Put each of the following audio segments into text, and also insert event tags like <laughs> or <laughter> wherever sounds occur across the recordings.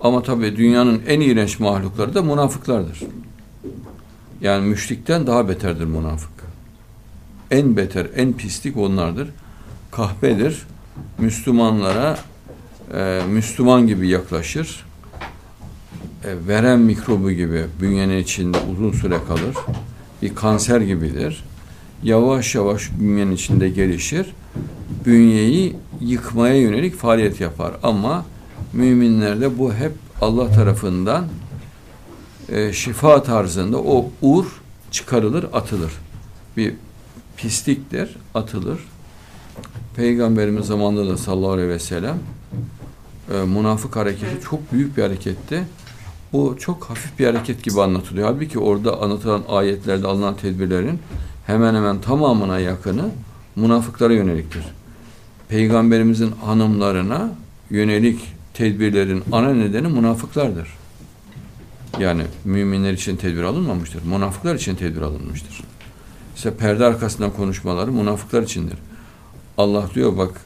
Ama tabii dünyanın en iğrenç mahlukları da münafıklardır. Yani müşrikten daha beterdir münafık. En beter, en pislik onlardır. Kahpedir. Müslümanlara e, Müslüman gibi yaklaşır. E, veren mikrobu gibi bünyenin içinde uzun süre kalır. Bir kanser gibidir. Yavaş yavaş bünyenin içinde gelişir. Bünyeyi yıkmaya yönelik faaliyet yapar. Ama müminlerde bu hep Allah tarafından e, şifa tarzında o ur çıkarılır, atılır. Bir pisliktir, atılır. Peygamberimiz zamanında da sallallahu aleyhi ve sellem e, münafık hareketi çok büyük bir hareketti. Bu çok hafif bir hareket gibi anlatılıyor. Halbuki orada anlatılan ayetlerde alınan tedbirlerin hemen hemen tamamına yakını münafıklara yöneliktir. Peygamberimizin hanımlarına yönelik tedbirlerin ana nedeni münafıklardır. Yani müminler için tedbir alınmamıştır. Münafıklar için tedbir alınmıştır. İşte perde arkasından konuşmaları münafıklar içindir. Allah diyor bak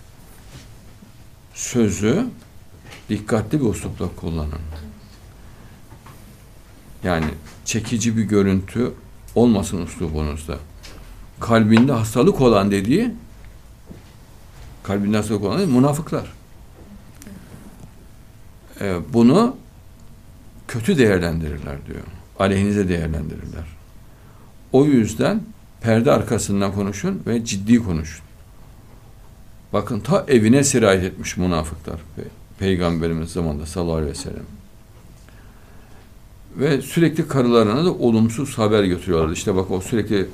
sözü dikkatli bir uslupla kullanın. Yani çekici bir görüntü olmasın uslubunuzda. Kalbinde hastalık olan dediği kalbinde hastalık olan dediği, münafıklar. Ee, bunu kötü değerlendirirler diyor. Aleyhinize değerlendirirler. O yüzden perde arkasından konuşun ve ciddi konuşun. Bakın ta evine sirayet etmiş münafıklar. Peygamberimiz zamanında sallallahu aleyhi ve sellem. Ve sürekli karılarına da olumsuz haber götürüyorlar. İşte bak o sürekli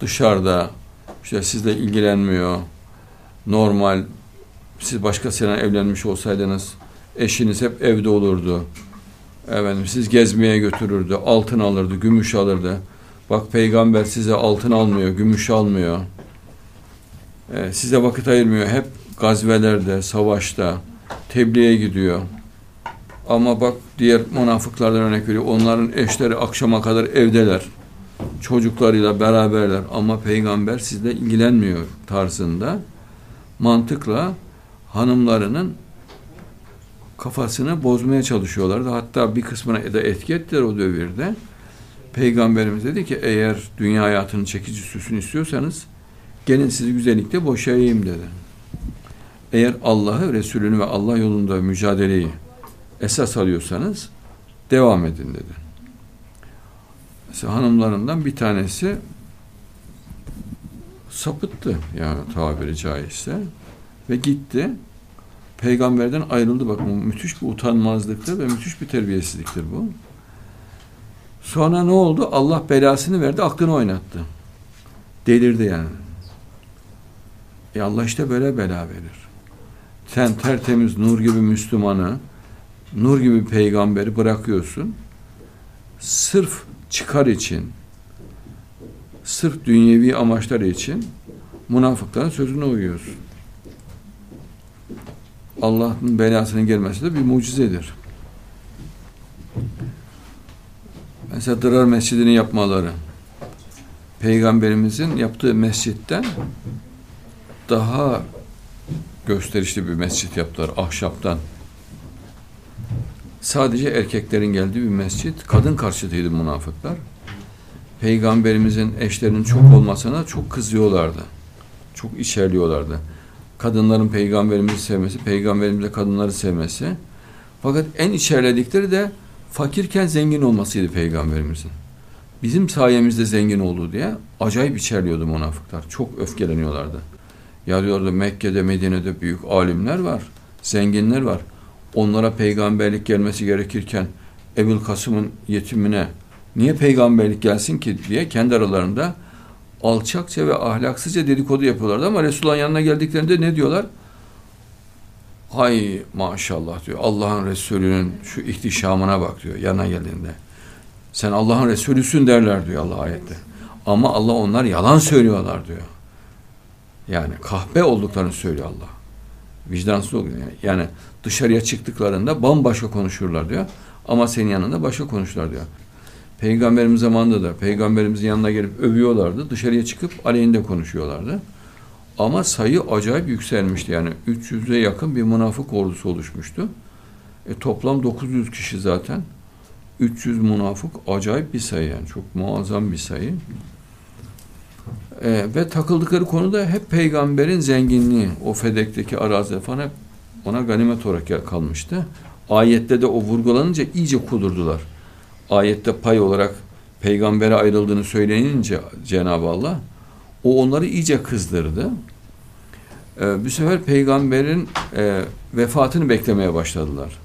dışarıda işte sizle ilgilenmiyor. Normal siz başkasıyla evlenmiş olsaydınız eşiniz hep evde olurdu. Efendim siz gezmeye götürürdü, altın alırdı, gümüş alırdı. Bak peygamber size altın almıyor, gümüş almıyor. Ee, size vakit ayırmıyor. Hep gazvelerde, savaşta, tebliğe gidiyor. Ama bak diğer münafıklardan örnek veriyor. Onların eşleri akşama kadar evdeler. Çocuklarıyla beraberler. Ama peygamber sizle ilgilenmiyor tarzında mantıkla hanımlarının kafasını bozmaya çalışıyorlardı. Hatta bir kısmına da etki ettiler o devirde. Peygamberimiz dedi ki eğer dünya hayatının çekici süsünü istiyorsanız gelin sizi güzellikle boşayayım dedi. Eğer Allah'ı, Resulünü ve Allah yolunda mücadeleyi esas alıyorsanız devam edin dedi. Mesela hanımlarından bir tanesi sapıttı yani tabiri caizse ve gitti peygamberden ayrıldı. Bak bu müthiş bir utanmazlıktır ve müthiş bir terbiyesizliktir bu. Sonra ne oldu? Allah belasını verdi, aklını oynattı. Delirdi yani. E Allah işte böyle bela verir. Sen tertemiz nur gibi Müslümanı, nur gibi peygamberi bırakıyorsun. Sırf çıkar için, sırf dünyevi amaçları için münafıkların sözüne uyuyorsun. Allah'ın belasının gelmesi de bir mucizedir. Mesela Dırar Mescidini yapmaları, Peygamberimizin yaptığı mescitten daha gösterişli bir mescit yaptılar ahşaptan. Sadece erkeklerin geldiği bir mescit, kadın karşıtıydı münafıklar. Peygamberimizin eşlerinin çok olmasına çok kızıyorlardı. Çok içerliyorlardı kadınların peygamberimizi sevmesi, peygamberimizle kadınları sevmesi. Fakat en içerledikleri de fakirken zengin olmasıydı peygamberimizin. Bizim sayemizde zengin oldu diye acayip içerliyordu münafıklar. Çok öfkeleniyorlardı. Ya diyordu Mekke'de, Medine'de büyük alimler var, zenginler var. Onlara peygamberlik gelmesi gerekirken Ebu Kasım'ın yetimine niye peygamberlik gelsin ki diye kendi aralarında alçakça ve ahlaksızca dedikodu yapıyorlardı ama Resulullah'ın yanına geldiklerinde ne diyorlar? Hay maşallah diyor. Allah'ın Resulü'nün şu ihtişamına bak diyor yanına geldiğinde. Sen Allah'ın Resulüsün derler diyor Allah ayette. Ama Allah onlar yalan söylüyorlar diyor. Yani kahpe olduklarını söylüyor Allah. Vicdansız oluyor yani. Yani dışarıya çıktıklarında bambaşka konuşurlar diyor. Ama senin yanında başka konuşurlar diyor. Peygamberimiz zamanında da peygamberimizin yanına gelip övüyorlardı. Dışarıya çıkıp aleyhinde konuşuyorlardı. Ama sayı acayip yükselmişti. Yani 300'e yakın bir münafık ordusu oluşmuştu. E, toplam 900 kişi zaten. 300 münafık acayip bir sayı yani. Çok muazzam bir sayı. E, ve takıldıkları konu da hep peygamberin zenginliği. O Fedek'teki arazi falan hep ona ganimet olarak kalmıştı. Ayette de o vurgulanınca iyice kudurdular. Ayette pay olarak peygambere ayrıldığını söylenince Cenab-ı Allah o onları iyice kızdırdı. Ee, bir sefer peygamberin e, vefatını beklemeye başladılar.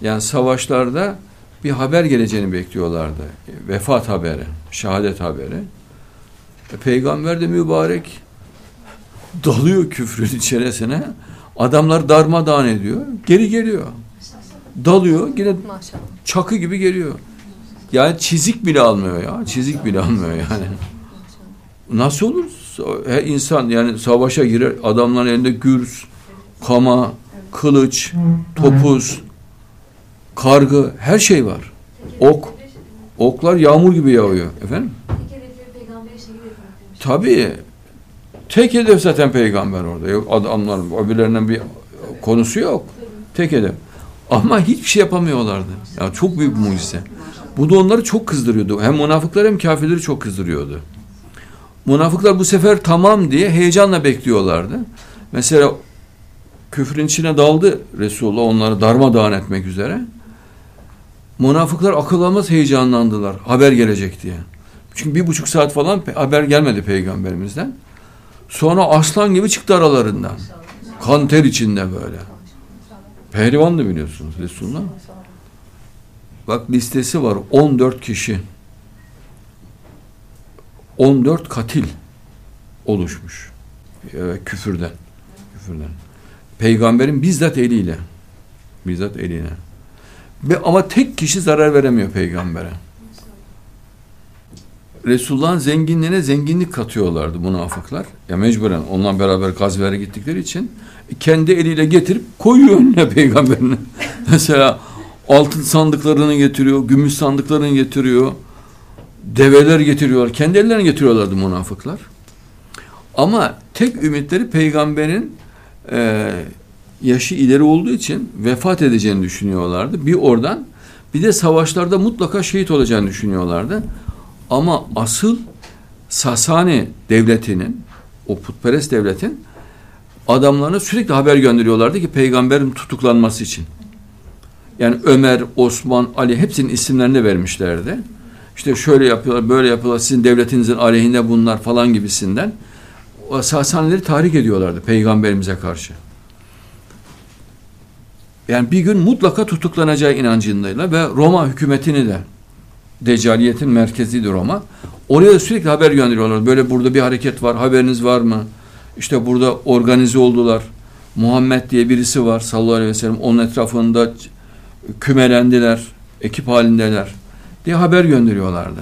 Yani savaşlarda bir haber geleceğini bekliyorlardı. Vefat haberi, şehadet haberi. E, peygamber de mübarek dalıyor küfrün içerisine. Adamlar darmadağın ediyor. Geri geliyor. Dalıyor. Yine Maşallah. çakı gibi geliyor. Yani çizik bile almıyor ya. Çizik bile almıyor yani. Nasıl olur? He, insan yani savaşa girer. Adamların elinde gürs, kama, kılıç, topuz, kargı her şey var. Ok. Oklar yağmur gibi yağıyor. Efendim? Tabii. Tek hedef zaten peygamber orada. Yok adamların öbürlerinden bir konusu yok. Tek hedef. Ama hiçbir şey yapamıyorlardı. Ya çok büyük mucize. Bu da onları çok kızdırıyordu. Hem münafıklar hem kafirleri çok kızdırıyordu. Münafıklar bu sefer tamam diye heyecanla bekliyorlardı. Mesela küfrün içine daldı Resulullah onları darmadağın etmek üzere. Münafıklar akıl almaz heyecanlandılar haber gelecek diye. Çünkü bir buçuk saat falan haber gelmedi peygamberimizden. Sonra aslan gibi çıktı aralarından. Kan ter içinde böyle. Pehlivan da biliyorsunuz Resulullah. Bak listesi var 14 kişi. 14 katil oluşmuş. E, küfürden. Küfürden. Peygamberin bizzat eliyle. Bizzat eliyle. Ve ama tek kişi zarar veremiyor peygambere. Resulullah'ın zenginliğine zenginlik katıyorlardı münafıklar. Ya mecburen onunla beraber gazvere gittikleri için kendi eliyle getirip koyuyor önüne peygamberini. <laughs> Mesela altın sandıklarını getiriyor, gümüş sandıklarını getiriyor, develer getiriyorlar. Kendi ellerine getiriyorlardı münafıklar. Ama tek ümitleri peygamberin e, yaşı ileri olduğu için vefat edeceğini düşünüyorlardı. Bir oradan bir de savaşlarda mutlaka şehit olacağını düşünüyorlardı. Ama asıl Sasani devletinin, o putperest devletin adamlarına sürekli haber gönderiyorlardı ki peygamberin tutuklanması için. Yani Ömer, Osman, Ali hepsinin isimlerini vermişlerdi. İşte şöyle yapıyorlar, böyle yapıyorlar, sizin devletinizin aleyhinde bunlar falan gibisinden. Sasanileri tahrik ediyorlardı peygamberimize karşı. Yani bir gün mutlaka tutuklanacağı inancındayla ve Roma hükümetini de Decaliyetin merkeziydi Roma. Oraya da sürekli haber gönderiyorlar. Böyle burada bir hareket var, haberiniz var mı? İşte burada organize oldular. Muhammed diye birisi var sallallahu aleyhi ve sellem. Onun etrafında kümelendiler, ekip halindeler diye haber gönderiyorlardı.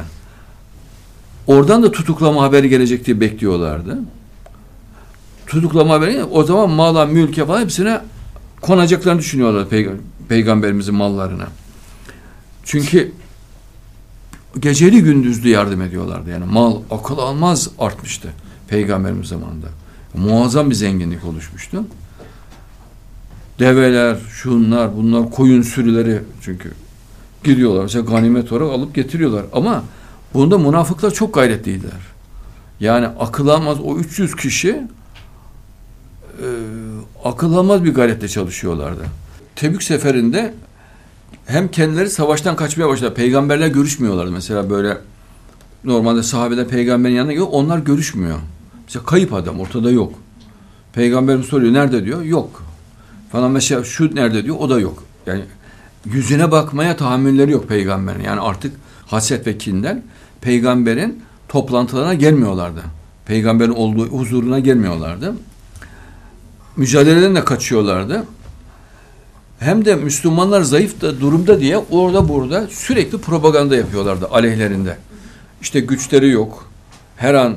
Oradan da tutuklama haberi gelecek diye bekliyorlardı. Tutuklama haberi o zaman mala, mülke falan hepsine konacaklarını düşünüyorlar peyg- peygamberimizin mallarına. Çünkü geceli gündüzlü yardım ediyorlardı. Yani mal akıl almaz artmıştı peygamberimiz zamanında. Muazzam bir zenginlik oluşmuştu. Develer, şunlar, bunlar koyun sürüleri çünkü gidiyorlar. Mesela ganimet olarak alıp getiriyorlar. Ama bunda münafıklar çok gayretliydiler. Yani akıl almaz o 300 kişi e, akıl bir gayretle çalışıyorlardı. Tebük seferinde hem kendileri savaştan kaçmaya başladı. Peygamberler görüşmüyorlardı. Mesela böyle normalde sahabeler peygamberin yanına gidiyor. Onlar görüşmüyor. Mesela kayıp adam ortada yok. Peygamberim soruyor nerede diyor. Yok. Falan mesela şu nerede diyor. O da yok. Yani yüzüne bakmaya tahammülleri yok peygamberin. Yani artık haset ve kinden peygamberin toplantılarına gelmiyorlardı. Peygamberin olduğu huzuruna gelmiyorlardı. Mücadeleden de kaçıyorlardı hem de Müslümanlar zayıf da durumda diye orada burada sürekli propaganda yapıyorlardı aleyhlerinde. İşte güçleri yok. Her an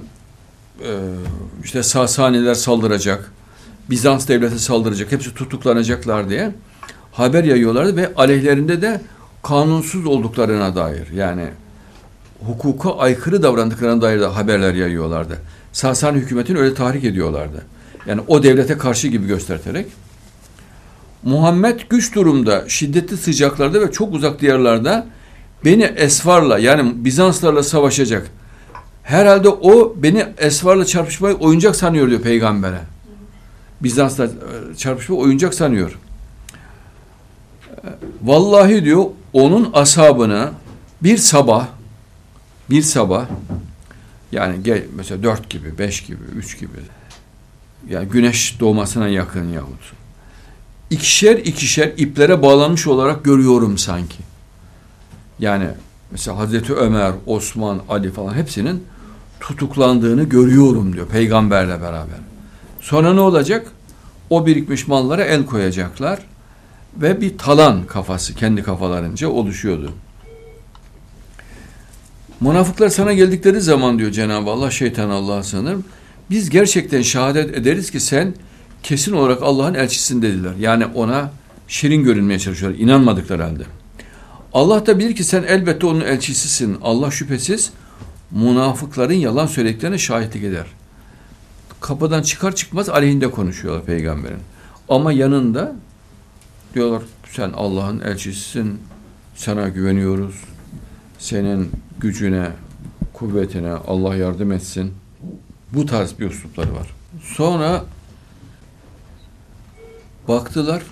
e, işte Sasaniler saldıracak. Bizans devleti saldıracak. Hepsi tutuklanacaklar diye haber yayıyorlardı ve aleyhlerinde de kanunsuz olduklarına dair yani hukuka aykırı davrandıklarına dair de haberler yayıyorlardı. Sasani hükümetini öyle tahrik ediyorlardı. Yani o devlete karşı gibi gösterterek Muhammed güç durumda, şiddetli sıcaklarda ve çok uzak diyarlarda beni esvarla yani Bizanslarla savaşacak. Herhalde o beni esvarla çarpışmayı oyuncak sanıyor diyor peygambere. Bizans'la çarpışmayı oyuncak sanıyor. Vallahi diyor onun asabını bir sabah bir sabah yani gel, mesela dört gibi, beş gibi, üç gibi yani güneş doğmasına yakın yahut ikişer ikişer iplere bağlanmış olarak görüyorum sanki. Yani mesela Hazreti Ömer, Osman, Ali falan hepsinin tutuklandığını görüyorum diyor peygamberle beraber. Sonra ne olacak? O birikmiş mallara el koyacaklar ve bir talan kafası kendi kafalarınca oluşuyordu. Münafıklar sana geldikleri zaman diyor Cenab-ı Allah şeytan Allah'a sanırım. Biz gerçekten şehadet ederiz ki sen kesin olarak Allah'ın elçisin dediler. Yani ona şirin görünmeye çalışıyorlar. İnanmadıkları halde. Allah da bilir ki sen elbette onun elçisisin. Allah şüphesiz münafıkların yalan söylediklerine şahitlik eder. Kapıdan çıkar çıkmaz aleyhinde konuşuyorlar peygamberin. Ama yanında diyorlar sen Allah'ın elçisisin. Sana güveniyoruz. Senin gücüne, kuvvetine Allah yardım etsin. Bu tarz bir üslupları var. Sonra baktılar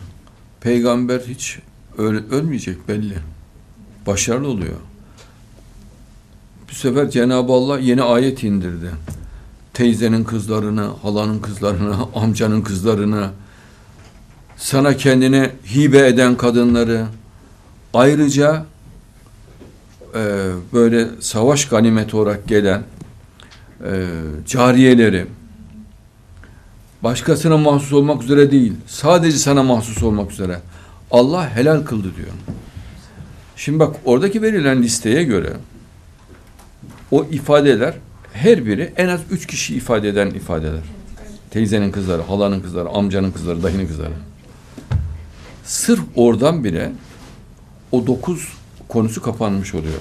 peygamber hiç öl ölmeyecek belli. Başarılı oluyor. Bu sefer Cenab-ı Allah yeni ayet indirdi. Teyzenin kızlarını, halanın kızlarını, amcanın kızlarını, sana kendini hibe eden kadınları, ayrıca e, böyle savaş ganimeti olarak gelen e, cariyeleri başkasına mahsus olmak üzere değil, sadece sana mahsus olmak üzere Allah helal kıldı diyor. Şimdi bak oradaki verilen listeye göre o ifadeler her biri en az üç kişi ifade eden ifadeler. Teyzenin kızları, halanın kızları, amcanın kızları, dayının kızları. Sırf oradan bile o dokuz konusu kapanmış oluyor.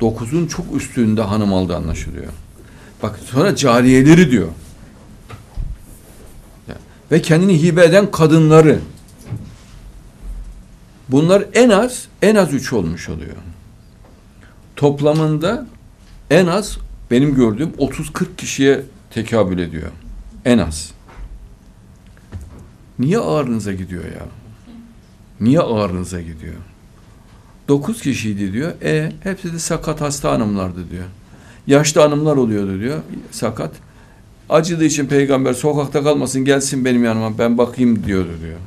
Dokuzun çok üstünde hanım aldı anlaşılıyor. Bak sonra cariyeleri diyor. Ve kendini hibe eden kadınları. Bunlar en az en az üç olmuş oluyor. Toplamında en az benim gördüğüm 30-40 kişiye tekabül ediyor. En az. Niye ağrınıza gidiyor ya? Niye ağrınıza gidiyor? Dokuz kişiydi diyor. E hepsi de sakat hasta hanımlardı diyor. Yaşlı hanımlar oluyordu diyor. Sakat. Acıdığı için peygamber sokakta kalmasın gelsin benim yanıma ben bakayım diyordu diyor.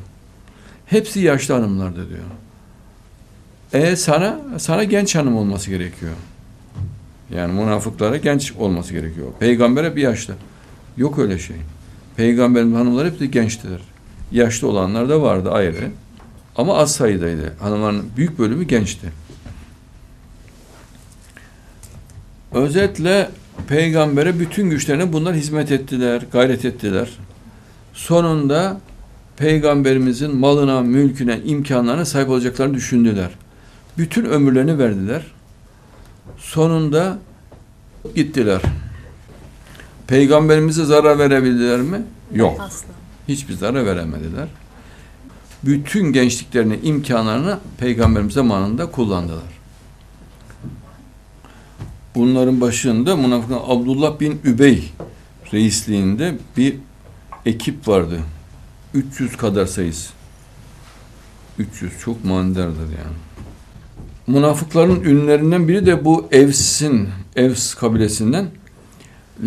Hepsi yaşlı hanımlardı diyor. E sana sana genç hanım olması gerekiyor. Yani münafıklara genç olması gerekiyor. Peygambere bir yaşlı. Yok öyle şey. Peygamberin hanımları hep de gençtiler. Yaşlı olanlar da vardı ayrı. Ama az sayıdaydı. Hanımların büyük bölümü gençti. Özetle peygambere bütün güçlerine bunlar hizmet ettiler, gayret ettiler. Sonunda peygamberimizin malına, mülküne, imkanlarına sahip olacaklarını düşündüler. Bütün ömürlerini verdiler. Sonunda gittiler. Peygamberimize zarar verebildiler mi? Yok. Asla. Hiçbir zarar veremediler bütün gençliklerini, imkanlarını peygamberimiz zamanında kullandılar. Bunların başında münafıklar Abdullah bin Übey reisliğinde bir ekip vardı. 300 kadar sayısı. 300 çok manidardır yani. Münafıkların ünlerinden biri de bu Evs'in, Evs kabilesinden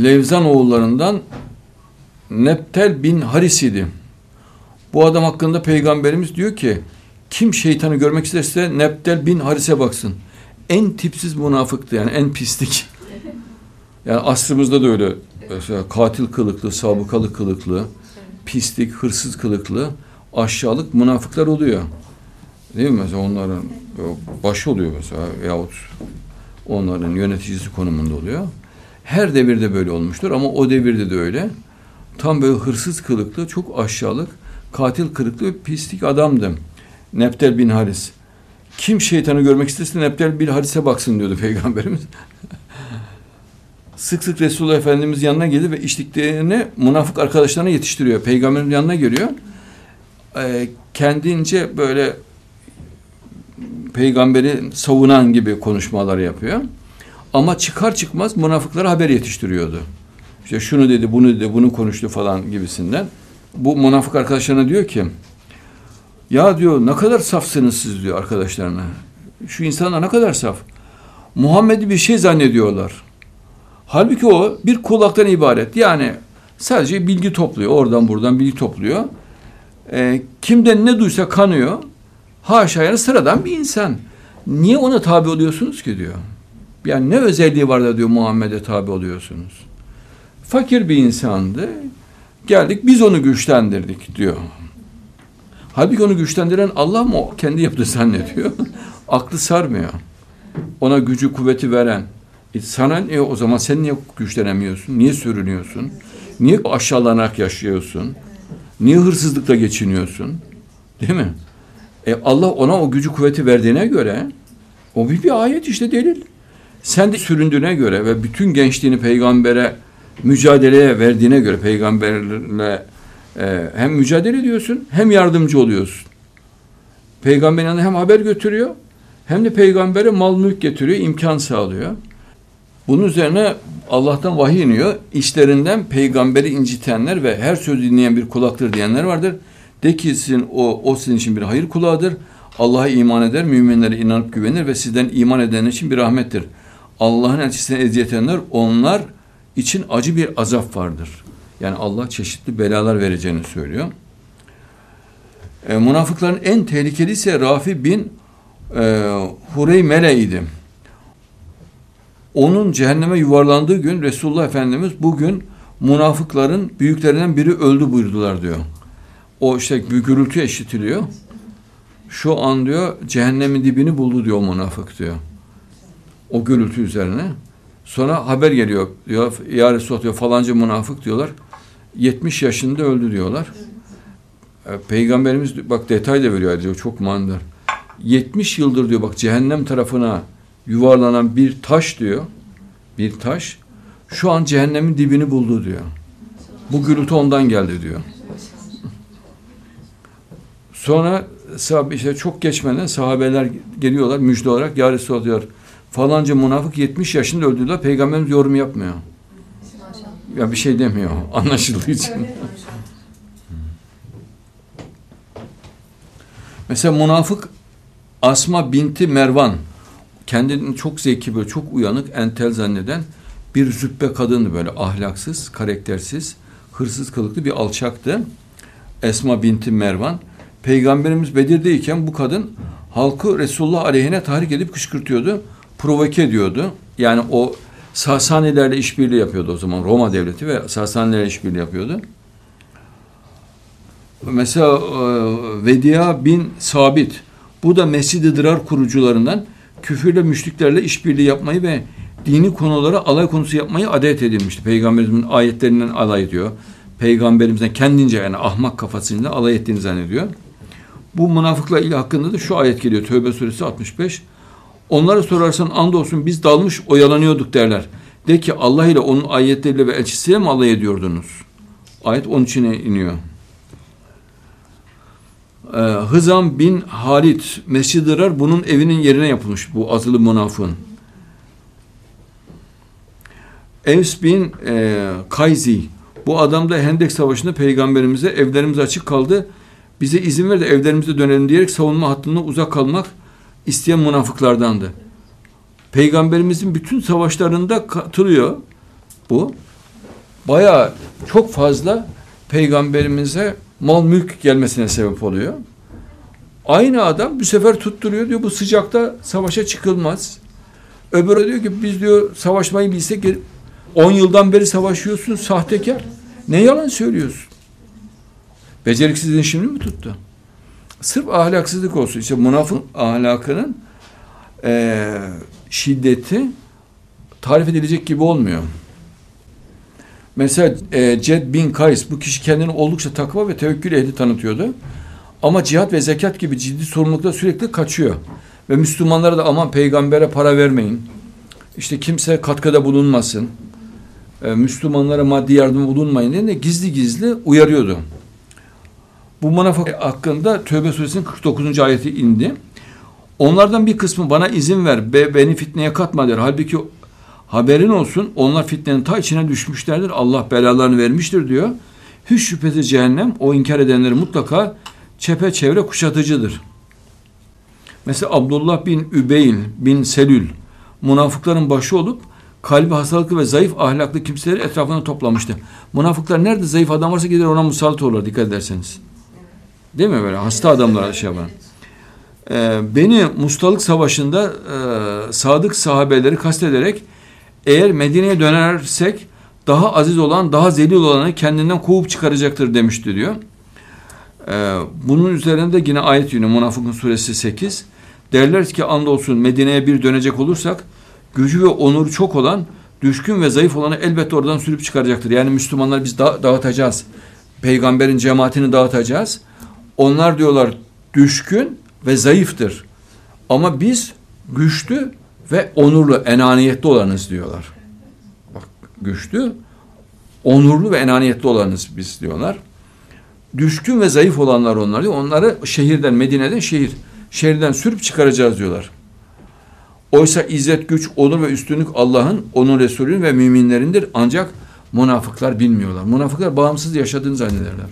Levzan oğullarından Neptel bin Haris idi. Bu adam hakkında peygamberimiz diyor ki kim şeytanı görmek isterse Nebdel bin Haris'e baksın. En tipsiz münafıktı yani en pislik. <laughs> Yani asrımızda da öyle mesela katil kılıklı, sabıkalı kılıklı, pislik, hırsız kılıklı, aşağılık münafıklar oluyor. Değil mi mesela onların başı oluyor mesela yahut onların yöneticisi konumunda oluyor. Her devirde böyle olmuştur ama o devirde de öyle. Tam böyle hırsız kılıklı, çok aşağılık, katil kırıklı pislik adamdım. Neptel bin Haris. Kim şeytanı görmek isterse Neptel bin Haris'e baksın diyordu <laughs> Peygamberimiz. sık sık Resulullah Efendimiz yanına gelir ve içtiklerini münafık arkadaşlarına yetiştiriyor. Peygamberin yanına geliyor. e, kendince böyle peygamberi savunan gibi konuşmalar yapıyor. Ama çıkar çıkmaz münafıklara haber yetiştiriyordu. İşte şunu dedi, bunu dedi, bunu konuştu falan gibisinden. Bu münafık arkadaşlarına diyor ki, ya diyor ne kadar safsınız siz diyor arkadaşlarına. Şu insanlar ne kadar saf. Muhammed'i bir şey zannediyorlar. Halbuki o bir kulaktan ibaret. Yani sadece bilgi topluyor. Oradan buradan bilgi topluyor. E, kimden ne duysa kanıyor. Haşa yani sıradan bir insan. Niye ona tabi oluyorsunuz ki diyor. Yani ne özelliği var da diyor Muhammed'e tabi oluyorsunuz. Fakir bir insandı. Geldik biz onu güçlendirdik diyor. Halbuki onu güçlendiren Allah mı o kendi yaptı zannediyor. <laughs> Aklı sarmıyor. Ona gücü kuvveti veren. E sana ne o zaman sen niye güçlenemiyorsun? Niye sürünüyorsun? Niye aşağılanarak yaşıyorsun? Niye hırsızlıkla geçiniyorsun? Değil mi? E Allah ona o gücü kuvveti verdiğine göre o bir, bir ayet işte delil. Sen de süründüğüne göre ve bütün gençliğini peygambere mücadeleye verdiğine göre peygamberle e, hem mücadele ediyorsun hem yardımcı oluyorsun. Peygamberin hem haber götürüyor hem de peygambere mal mülk getiriyor, imkan sağlıyor. Bunun üzerine Allah'tan vahiy iniyor. İşlerinden peygamberi incitenler ve her söz dinleyen bir kulaktır diyenler vardır. De ki sizin o, o sizin için bir hayır kulağıdır. Allah'a iman eder, müminlere inanıp güvenir ve sizden iman edenler için bir rahmettir. Allah'ın elçisine eziyet edenler onlar için acı bir azap vardır. Yani Allah çeşitli belalar vereceğini söylüyor. E, münafıkların en tehlikelisi ise Rafi bin e, Hureymele idi. Onun cehenneme yuvarlandığı gün Resulullah Efendimiz bugün münafıkların büyüklerinden biri öldü buyurdular diyor. O işte bir gürültü eşitiliyor. Şu an diyor cehennemin dibini buldu diyor münafık diyor. O gürültü üzerine. Sonra haber geliyor diyor ya Resulullah diyor falanca münafık diyorlar. 70 yaşında öldü diyorlar. E, Peygamberimiz bak detay da veriyor diyor çok manidar. 70 yıldır diyor bak cehennem tarafına yuvarlanan bir taş diyor. Bir taş şu an cehennemin dibini buldu diyor. Bu gürültü ondan geldi diyor. Sonra sahabe işte çok geçmeden sahabeler geliyorlar müjde olarak ya Resulallah diyor falanca münafık 70 yaşında öldüler peygamberimiz yorum yapmıyor. Ya bir şey demiyor <laughs> anlaşıldığı için. Mesela münafık Asma binti Mervan kendini çok zeki böyle çok uyanık entel zanneden bir züppe kadındı böyle ahlaksız, karaktersiz, hırsız kılıklı bir alçaktı. Esma binti Mervan. Peygamberimiz Bedir'deyken bu kadın halkı Resulullah aleyhine tahrik edip kışkırtıyordu. Provoke ediyordu. Yani o Sasanilerle işbirliği yapıyordu o zaman. Roma devleti ve Sasanilerle işbirliği yapıyordu. Mesela e, Vedia bin Sabit bu da Mescid-i Dırar kurucularından küfürle müşriklerle işbirliği yapmayı ve dini konulara alay konusu yapmayı adet edilmişti. Peygamberimizin ayetlerinden alay ediyor. Peygamberimizden kendince yani ahmak kafasıyla alay ettiğini zannediyor. Bu münafıkla ilgili hakkında da şu ayet geliyor. Tövbe suresi 65. Onlara sorarsan andolsun biz dalmış oyalanıyorduk derler. De ki Allah ile onun ayetleriyle ve elçisiyle mi alay ediyordunuz? Ayet onun içine iniyor. Ee, Hızam bin Halit Mescid-i bunun evinin yerine yapılmış bu azılı münafığın. Evs bin e, Kayzi bu adam da Hendek Savaşı'nda peygamberimize evlerimiz açık kaldı. Bize izin ver de evlerimize dönelim diyerek savunma hattından uzak kalmak isteyen münafıklardandı. Peygamberimizin bütün savaşlarında katılıyor bu. Baya çok fazla peygamberimize mal mülk gelmesine sebep oluyor. Aynı adam bu sefer tutturuyor diyor bu sıcakta savaşa çıkılmaz. Öbürü diyor ki biz diyor savaşmayı bilsek 10 yıldan beri savaşıyorsun sahtekar. Ne yalan söylüyorsun? Beceriksizliğin şimdi mi tuttu? Sırf ahlaksızlık olsun. İşte münafık ahlakının e, şiddeti tarif edilecek gibi olmuyor. Mesela e, Ced bin Kays bu kişi kendini oldukça takva ve tevekkül ehli tanıtıyordu. Ama cihat ve zekat gibi ciddi sorumlulukta sürekli kaçıyor. Ve Müslümanlara da aman peygambere para vermeyin. İşte kimse katkıda bulunmasın. E, Müslümanlara maddi yardım bulunmayın diye de gizli gizli uyarıyordu. Bu münafık hakkında Tövbe suresinin 49. ayeti indi. Onlardan bir kısmı bana izin ver, be, beni fitneye katma der. Halbuki haberin olsun onlar fitnenin ta içine düşmüşlerdir. Allah belalarını vermiştir diyor. Hiç şüphesiz cehennem o inkar edenleri mutlaka çepeçevre kuşatıcıdır. Mesela Abdullah bin Übeyl bin Selül münafıkların başı olup kalbi hastalıklı ve zayıf ahlaklı kimseleri etrafına toplamıştı. Münafıklar nerede zayıf adam varsa gider ona musallat olurlar dikkat ederseniz. Değil mi böyle hasta adamlar şey yapan. Ee, beni Mustalık Savaşı'nda e, sadık sahabeleri kastederek eğer Medine'ye dönersek daha aziz olan, daha zelil olanı kendinden kovup çıkaracaktır demişti diyor. Ee, bunun üzerinde yine ayet yönü Münafıkın suresi 8. Derler ki andolsun Medine'ye bir dönecek olursak gücü ve onuru çok olan, düşkün ve zayıf olanı elbette oradan sürüp çıkaracaktır. Yani Müslümanlar biz da dağıtacağız. Peygamberin cemaatini dağıtacağız. Onlar diyorlar düşkün ve zayıftır. Ama biz güçlü ve onurlu, enaniyetli olanız diyorlar. Bak güçlü, onurlu ve enaniyetli olanız biz diyorlar. Düşkün ve zayıf olanlar onlar diyor. Onları şehirden, Medine'den şehir, şehirden sürüp çıkaracağız diyorlar. Oysa izzet, güç, onur ve üstünlük Allah'ın, onun Resulü'nün ve müminlerindir. Ancak münafıklar bilmiyorlar. Münafıklar bağımsız yaşadığını zannederler.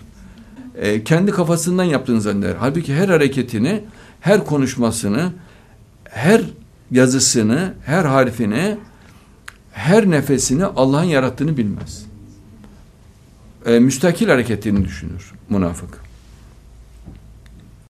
E, kendi kafasından yaptığını zanneder. Halbuki her hareketini, her konuşmasını, her yazısını, her harfini, her nefesini Allah'ın yarattığını bilmez. E, müstakil hareketini düşünür münafık.